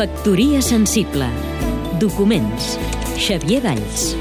Factoria sensible. Documents. Xavier Valls.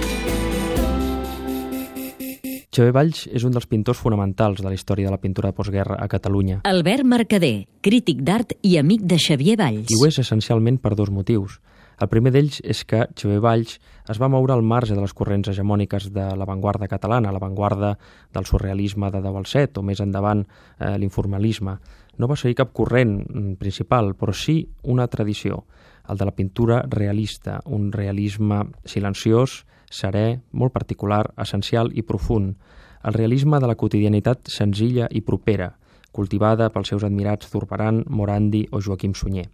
Xavier Valls és un dels pintors fonamentals de la història de la pintura de postguerra a Catalunya. Albert Mercader, crític d'art i amic de Xavier Valls. I ho és essencialment per dos motius. El primer d'ells és que Xavier Valls es va moure al marge de les corrents hegemòniques de l'avantguarda catalana, l'avantguarda del surrealisme de Deu al Set o més endavant eh, l'informalisme. No va seguir cap corrent mm, principal, però sí una tradició, el de la pintura realista, un realisme silenciós, serè, molt particular, essencial i profund, el realisme de la quotidianitat senzilla i propera, cultivada pels seus admirats Zurbaran, Morandi o Joaquim Sunyer.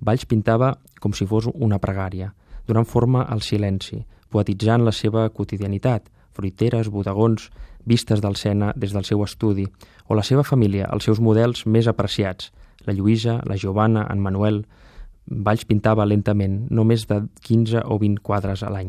Valls pintava com si fos una pregària, donant forma al silenci, poetitzant la seva quotidianitat, fruiteres, bodegons, vistes del Sena des del seu estudi, o la seva família, els seus models més apreciats, la Lluïsa, la Giovanna, en Manuel... Valls pintava lentament, no més de 15 o 20 quadres a l'any.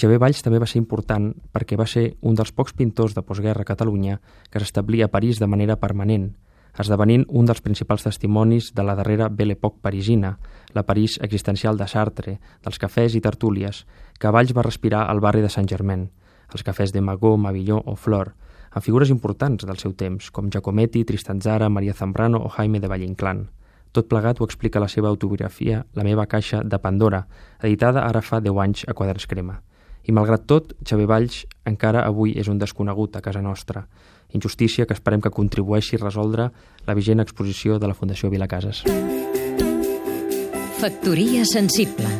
Xavier Valls també va ser important perquè va ser un dels pocs pintors de postguerra a Catalunya que s'establia a París de manera permanent, esdevenint un dels principals testimonis de la darrera Belle Époque parisina, la París existencial de Sartre, dels cafès i tertúlies, que Valls va respirar al barri de Saint-Germain, els cafès de Magó, Mavilló o Flor, amb figures importants del seu temps, com Giacometti, Tristan Zara, Maria Zambrano o Jaime de Valle-Inclán. Tot plegat ho explica la seva autobiografia La meva caixa de Pandora, editada ara fa 10 anys a Quaderns Crema. I malgrat tot, Xavier Valls encara avui és un desconegut a casa nostra. Injustícia que esperem que contribueixi a resoldre la vigent exposició de la Fundació Vilacases. Factoria sensible.